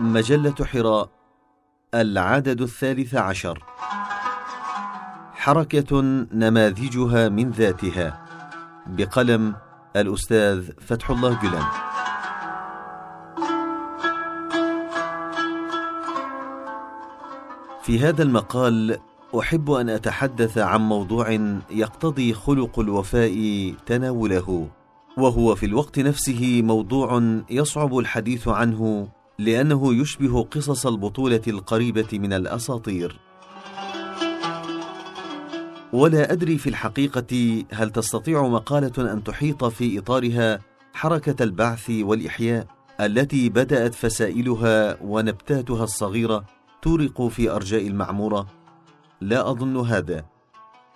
مجلة حراء العدد الثالث عشر. حركة نماذجها من ذاتها بقلم الأستاذ فتح الله جلان. في هذا المقال أحب أن أتحدث عن موضوع يقتضي خلق الوفاء تناوله وهو في الوقت نفسه موضوع يصعب الحديث عنه لأنه يشبه قصص البطولة القريبة من الأساطير. ولا أدري في الحقيقة هل تستطيع مقالة أن تحيط في إطارها حركة البعث والإحياء التي بدأت فسائلها ونبتاتها الصغيرة تورق في أرجاء المعمورة. لا أظن هذا.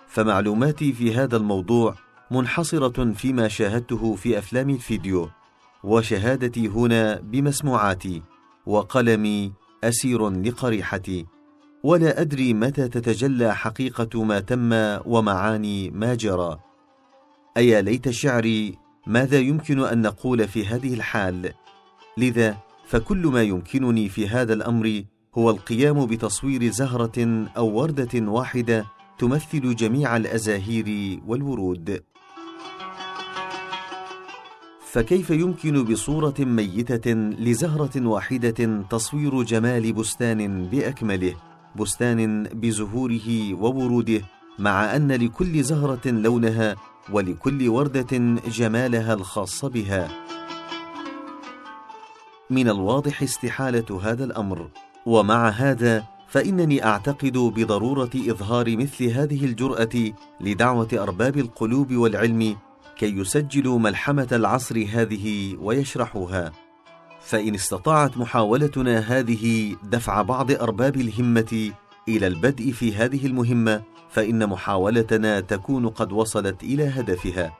فمعلوماتي في هذا الموضوع منحصرة فيما شاهدته في أفلام الفيديو وشهادتي هنا بمسموعاتي. وقلمي أسير لقريحتي ولا أدري متى تتجلى حقيقة ما تم ومعاني ما جرى. أيا ليت شعري ماذا يمكن أن نقول في هذه الحال؟ لذا فكل ما يمكنني في هذا الأمر هو القيام بتصوير زهرة أو وردة واحدة تمثل جميع الأزاهير والورود. فكيف يمكن بصورة ميتة لزهرة واحدة تصوير جمال بستان بأكمله بستان بزهوره ووروده مع أن لكل زهرة لونها ولكل وردة جمالها الخاص بها؟ من الواضح استحالة هذا الأمر ومع هذا فإنني أعتقد بضرورة إظهار مثل هذه الجرأة لدعوة أرباب القلوب والعلم كي يسجلوا ملحمة العصر هذه ويشرحوها. فإن استطاعت محاولتنا هذه دفع بعض أرباب الهمة إلى البدء في هذه المهمة فإن محاولتنا تكون قد وصلت إلى هدفها.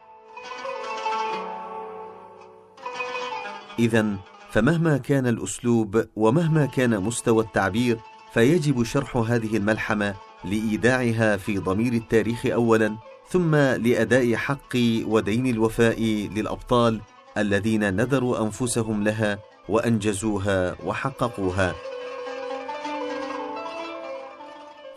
اذا فمهما كان الأسلوب ومهما كان مستوى التعبير فيجب شرح هذه الملحمة لإيداعها في ضمير التاريخ اولا. ثم لأداء حق ودين الوفاء للأبطال الذين نذروا أنفسهم لها وأنجزوها وحققوها.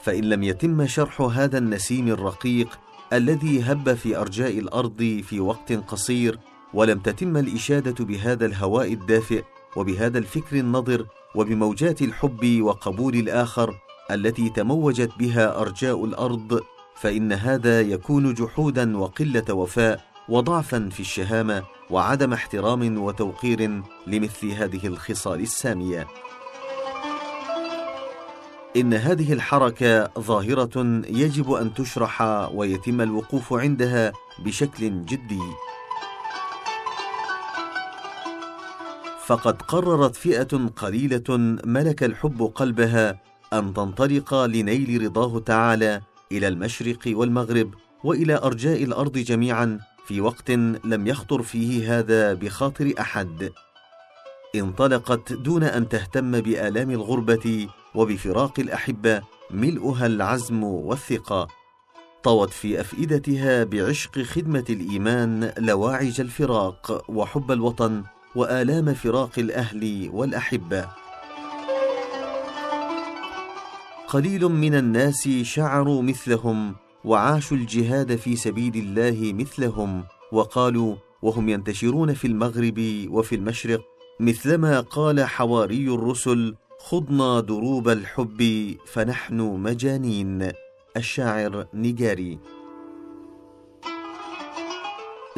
فإن لم يتم شرح هذا النسيم الرقيق الذي هب في أرجاء الأرض في وقت قصير ولم تتم الإشادة بهذا الهواء الدافئ وبهذا الفكر النضر وبموجات الحب وقبول الآخر التي تموجت بها أرجاء الأرض فإن هذا يكون جحودا وقلة وفاء وضعفا في الشهامة وعدم احترام وتوقير لمثل هذه الخصال السامية. إن هذه الحركة ظاهرة يجب أن تشرح ويتم الوقوف عندها بشكل جدي. فقد قررت فئة قليلة ملك الحب قلبها أن تنطلق لنيل رضاه تعالى إلى المشرق والمغرب وإلى أرجاء الأرض جميعا في وقت لم يخطر فيه هذا بخاطر أحد. انطلقت دون أن تهتم بآلام الغربة وبفراق الأحبة ملؤها العزم والثقة. طوت في أفئدتها بعشق خدمة الإيمان لواعج الفراق وحب الوطن وآلام فراق الأهل والأحبة. قليل من الناس شعروا مثلهم وعاشوا الجهاد في سبيل الله مثلهم وقالوا وهم ينتشرون في المغرب وفي المشرق مثلما قال حواري الرسل خضنا دروب الحب فنحن مجانين. الشاعر نيجاري.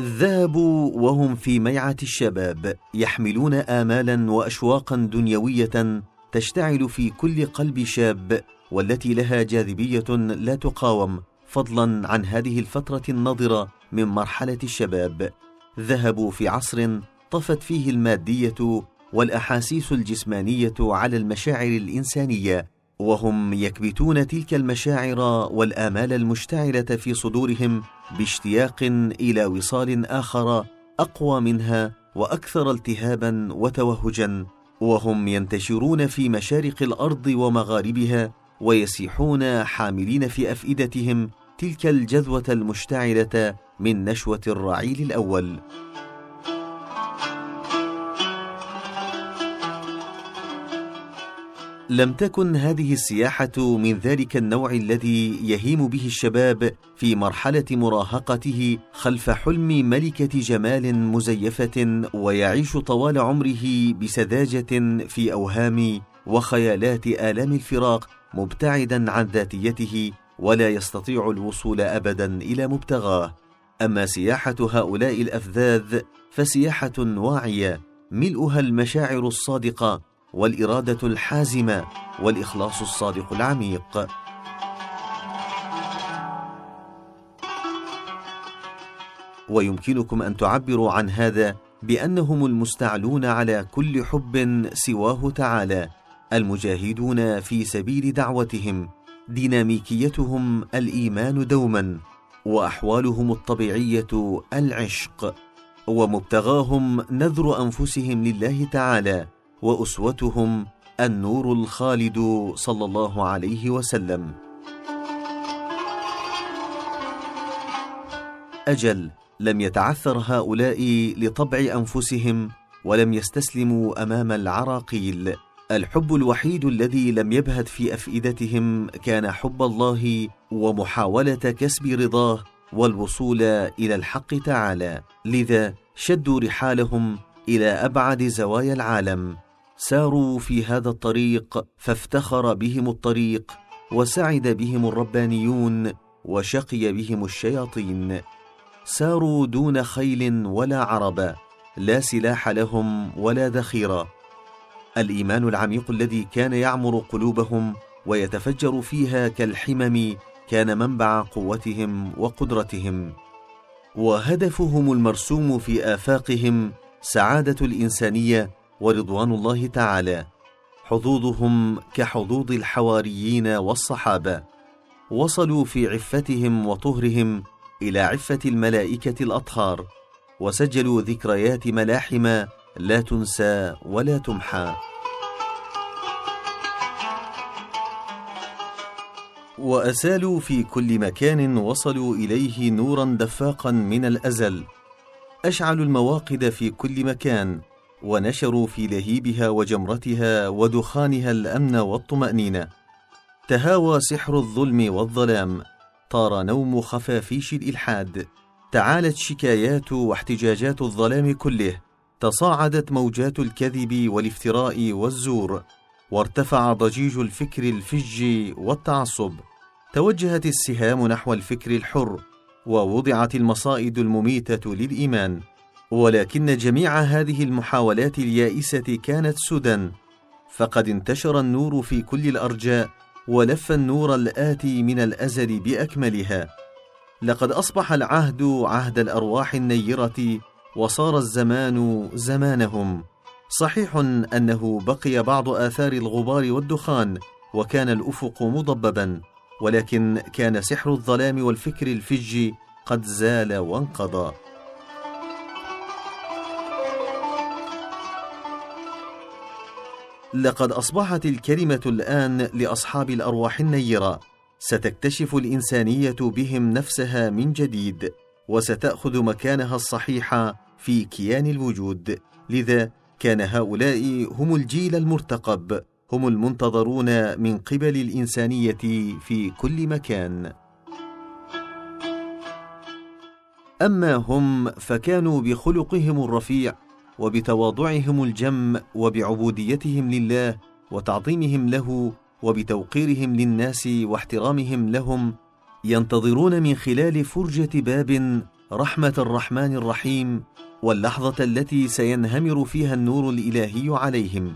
ذهبوا وهم في ميعة الشباب يحملون امالا واشواقا دنيوية تشتعل في كل قلب شاب والتي لها جاذبية لا تقاوم فضلا عن هذه الفترة النضره من مرحلة الشباب. ذهبوا في عصر طفت فيه المادية والأحاسيس الجسمانية على المشاعر الإنسانية وهم يكبتون تلك المشاعر والآمال المشتعلة في صدورهم باشتياق إلى وصال آخر أقوى منها وأكثر التهابا وتوهجا وهم ينتشرون في مشارق الأرض ومغاربها ويسيحون حاملين في أفئدتهم تلك الجذوة المشتعلة من نشوة الرعيل الأول. لم تكن هذه السياحة من ذلك النوع الذي يهيم به الشباب في مرحلة مراهقته خلف حلم ملكة جمال مزيفة ويعيش طوال عمره بسذاجة في أوهام وخيالات آلام الفراق مبتعدا عن ذاتيته ولا يستطيع الوصول أبدا إلى مبتغاه. أما سياحة هؤلاء الأفذاذ فسياحة واعية ملؤها المشاعر الصادقة والإرادة الحازمة والإخلاص الصادق العميق. ويمكنكم أن تعبروا عن هذا بأنهم المستعلون على كل حب سواه تعالى. المجاهدون في سبيل دعوتهم ديناميكيتهم الإيمان دوما وأحوالهم الطبيعية العشق ومبتغاهم نذر أنفسهم لله تعالى وأسوتهم النور الخالد صلى الله عليه وسلم. أجل لم يتعثر هؤلاء لطبع أنفسهم ولم يستسلموا أمام العراقيل. الحب الوحيد الذي لم يبهت في أفئدتهم كان حب الله ومحاولة كسب رضاه والوصول إلى الحق تعالى. لذا شدوا رحالهم إلى أبعد زوايا العالم. ساروا في هذا الطريق فافتخر بهم الطريق وسعد بهم الربانيون وشقي بهم الشياطين. ساروا دون خيل ولا عرب لا سلاح لهم ولا ذخيرة. الإيمان العميق الذي كان يعمر قلوبهم ويتفجر فيها كالحمم كان منبع قوتهم وقدرتهم. وهدفهم المرسوم في آفاقهم سعادة الإنسانية ورضوان الله تعالى. حظوظهم كحظوظ الحواريين والصحابة. وصلوا في عفتهم وطهرهم إلى عفة الملائكة الأطهار. وسجلوا ذكريات ملاحم لا تنسى ولا تمحى. واسالوا في كل مكان وصلوا إليه نورا دفاقا من الأزل. أشعلوا المواقد في كل مكان ونشروا في لهيبها وجمرتها ودخانها الأمن والطمأنينة. تهاوى سحر الظلم والظلام طار نوم خفافيش الإلحاد. تعالت شكايات واحتجاجات الظلام كله تصاعدت موجات الكذب والافتراء والزور وارتفع ضجيج الفكر الفج والتعصب. توجهت السهام نحو الفكر الحر ووضعت المصائد المميتة للإيمان ولكن جميع هذه المحاولات اليائسة كانت سدى. فقد انتشر النور في كل الأرجاء ولف النور الآتي من الأزل بأكملها. لقد أصبح العهد عهد الأرواح النيرة وصار الزمان زمانهم. صحيح أنه بقي بعض آثار الغبار والدخان وكان الأفق مضببا. ولكن كان سحر الظلام والفكر الفج قد زال وانقضى. لقد أصبحت الكلمة الآن لأصحاب الأرواح النيرة. ستكتشف الإنسانية بهم نفسها من جديد وستأخذ مكانها الصحيح في كيان الوجود. لذا كان هؤلاء هم الجيل المرتقب. هم المنتظرون من قبل الإنسانية في كل مكان. أما هم فكانوا بخلقهم الرفيع وبتواضعهم الجم وبعبوديتهم لله وتعظيمهم له وبتوقيرهم للناس واحترامهم لهم ينتظرون من خلال فرجة باب رحمة الرحمن الرحيم واللحظة التي سينهمر فيها النور الإلهي عليهم.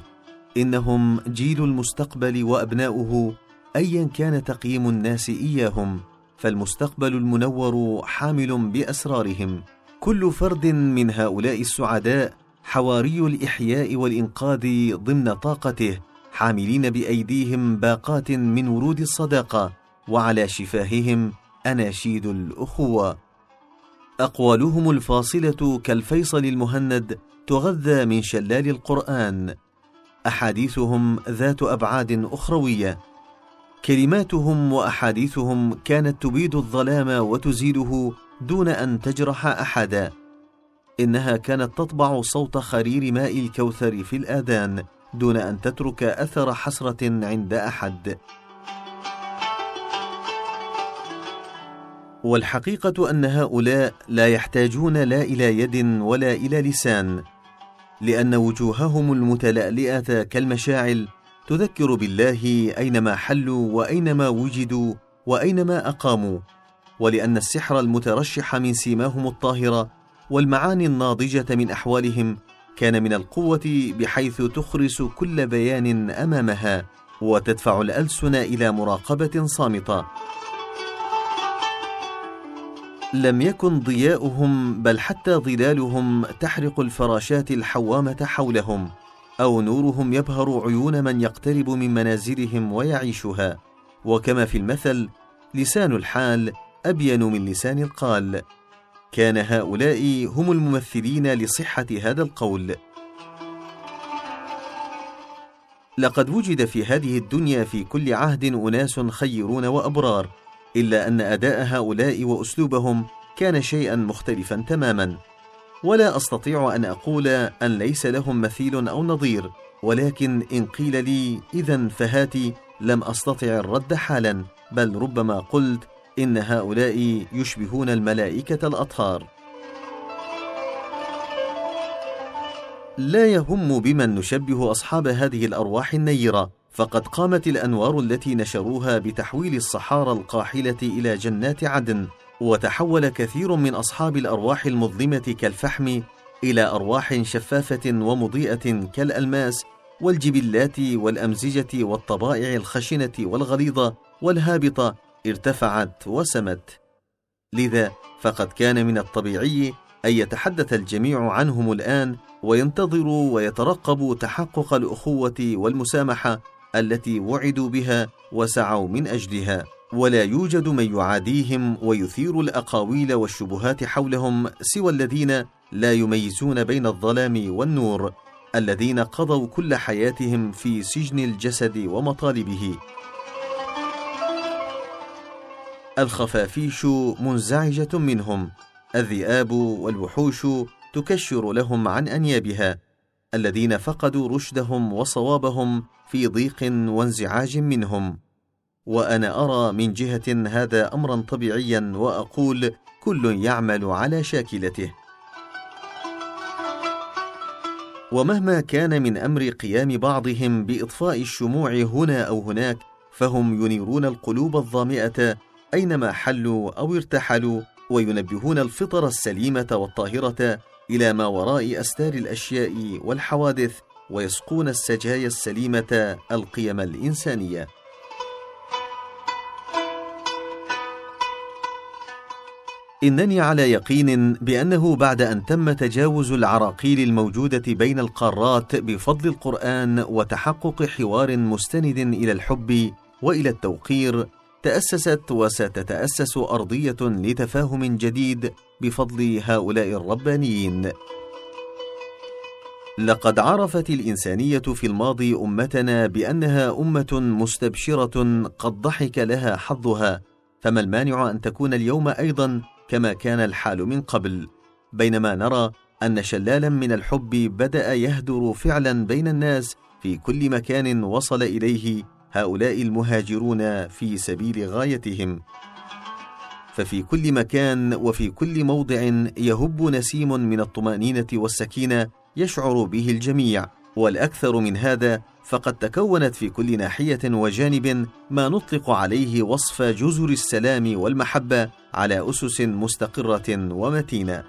إنهم جيل المستقبل وأبناؤه ايا كان تقييم الناس إياهم فالمستقبل المنور حامل بأسرارهم. كل فرد من هؤلاء السعداء حواري الإحياء والإنقاذ ضمن طاقته حاملين بأيديهم باقات من ورود الصداقة وعلى شفاههم أناشيد الأخوة. أقوالهم الفاصلة كالفيصل المهند تغذى من شلال القرآن. أحاديثهم ذات أبعاد أخروية. كلماتهم وأحاديثهم كانت تبيد الظلام وتزيله دون أن تجرح أحدا. إنها كانت تطبع صوت خرير ماء الكوثر في الآذان دون أن تترك أثر حسرة عند أحد. والحقيقة أن هؤلاء لا يحتاجون لا إلى يد ولا إلى لسان. لأن وجوههم المتلألئة كالمشاعل تذكر بالله أينما حلوا وأينما وجدوا وأينما أقاموا ولأن السحر المترشح من سيماهم الطاهرة والمعاني الناضجة من أحوالهم كان من القوة بحيث تخرس كل بيان أمامها وتدفع الألسن إلى مراقبة صامتة. لم يكن ضياؤهم بل حتى ظلالهم تحرق الفراشات الحوامة حولهم أو نورهم يبهر عيون من يقترب من منازلهم ويعيشها. وكما في المثل لسان الحال أبين من لسان القال. كان هؤلاء هم الممثلين لصحة هذا القول. لقد وجد في هذه الدنيا في كل عهد أناس خيرون وأبرار. إلا أن أداء هؤلاء وأسلوبهم كان شيئا مختلفا تماما. ولا أستطيع أن أقول أن ليس لهم مثيل أو نظير ولكن إن قيل لي اذا فهاتي لم أستطع الرد حالا بل ربما قلت إن هؤلاء يشبهون الملائكة الأطهار. لا يهم بمن نشبه أصحاب هذه الأرواح النيرة. فقد قامت الأنوار التي نشروها بتحويل الصحارى القاحلة إلى جنات عدن وتحول كثير من أصحاب الأرواح المظلمة كالفحم إلى أرواح شفافة ومضيئة كالألماس والجبلات والأمزجة والطبائع الخشنة والغليظة والهابطة ارتفعت وسمت. لذا فقد كان من الطبيعي أن يتحدث الجميع عنهم الآن وينتظروا ويترقبوا تحقق الأخوة والمسامحة التي وعدوا بها وسعوا من أجلها ولا يوجد من يعاديهم ويثير الأقاويل والشبهات حولهم سوى الذين لا يميزون بين الظلام والنور الذين قضوا كل حياتهم في سجن الجسد ومطالبه. الخفافيش منزعجة منهم الذئاب والوحوش تكشر لهم عن أنيابها. الذين فقدوا رشدهم وصوابهم في ضيق وانزعاج منهم. وأنا أرى من جهة هذا امرا طبيعيا وأقول كل يعمل على شاكلته. ومهما كان من أمر قيام بعضهم بإطفاء الشموع هنا أو هناك فهم ينيرون القلوب الظامئة أينما حلوا أو ارتحلوا وينبهون الفطر السليمة والطاهرة إلى ما وراء أستار الأشياء والحوادث ويسقون السجايا السليمة القيم الإنسانية. إنني على يقين بأنه بعد أن تم تجاوز العراقيل الموجودة بين القارات بفضل القرآن وتحقق حوار مستند إلى الحب وإلى التوقير تأسست وستتأسس أرضية لتفاهم جديد بفضل هؤلاء الربانيين. لقد عرفت الإنسانية في الماضي أمتنا بأنها أمة مستبشرة قد ضحك لها حظها فما المانع أن تكون اليوم أيضا كما كان الحال من قبل. بينما نرى أن شلالا من الحب بدأ يهدر فعلا بين الناس في كل مكان وصل إليه هؤلاء المهاجرون في سبيل غايتهم. ففي كل مكان وفي كل موضع يهب نسيم من الطمأنينة والسكينة يشعر به الجميع والأكثر من هذا فقد تكونت في كل ناحية وجانب ما نطلق عليه وصف جزر السلام والمحبة على أسس مستقرة ومتينة.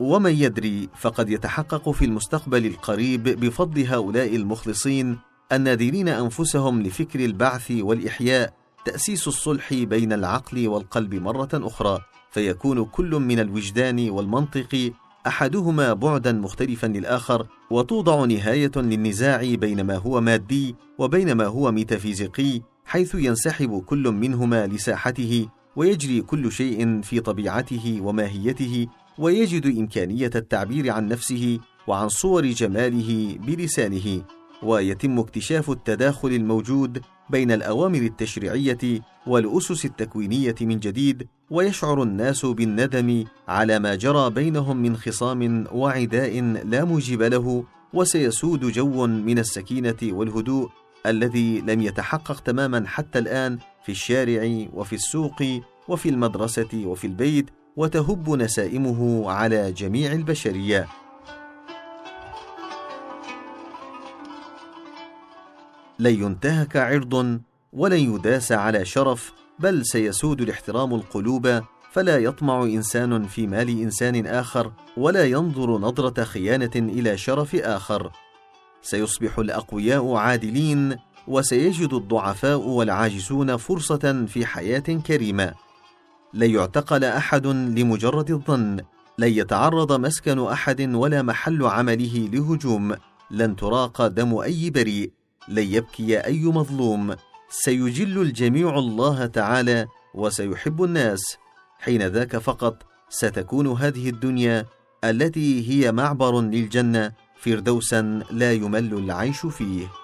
ومن يدري فقد يتحقق في المستقبل القريب بفضل هؤلاء المخلصين النادرين أنفسهم لفكر البعث والإحياء تأسيس الصلح بين العقل والقلب مرة أخرى فيكون كل من الوجدان والمنطق أحدهما بعدا مختلفا للآخر وتوضع نهاية للنزاع بين ما هو مادي وبين ما هو ميتافيزيقي حيث ينسحب كل منهما لساحته ويجري كل شيء في طبيعته وماهيته ويجد إمكانية التعبير عن نفسه وعن صور جماله بلسانه. ويتم اكتشاف التداخل الموجود بين الأوامر التشريعية والأسس التكوينية من جديد ويشعر الناس بالندم على ما جرى بينهم من خصام وعداء لا موجب له وسيسود جو من السكينة والهدوء الذي لم يتحقق تماما حتى الآن في الشارع وفي السوق وفي المدرسة وفي البيت وتهب نسائمه على جميع البشرية. لن ينتهك عرض ولن يداس على شرف بل سيسود الاحترام القلوب فلا يطمع إنسان في مال إنسان آخر ولا ينظر نظرة خيانة إلى شرف آخر. سيصبح الأقوياء عادلين وسيجد الضعفاء والعاجزون فرصة في حياة كريمة. لن يعتقل أحد لمجرد الظن لن يتعرض مسكن أحد ولا محل عمله لهجوم لن تراق دم أي بريء. لن يبكي أي مظلوم. سيجل الجميع الله تعالى وسيحب الناس. حين ذاك فقط ستكون هذه الدنيا التي هي معبر للجنة فردوسا لا يمل العيش فيه.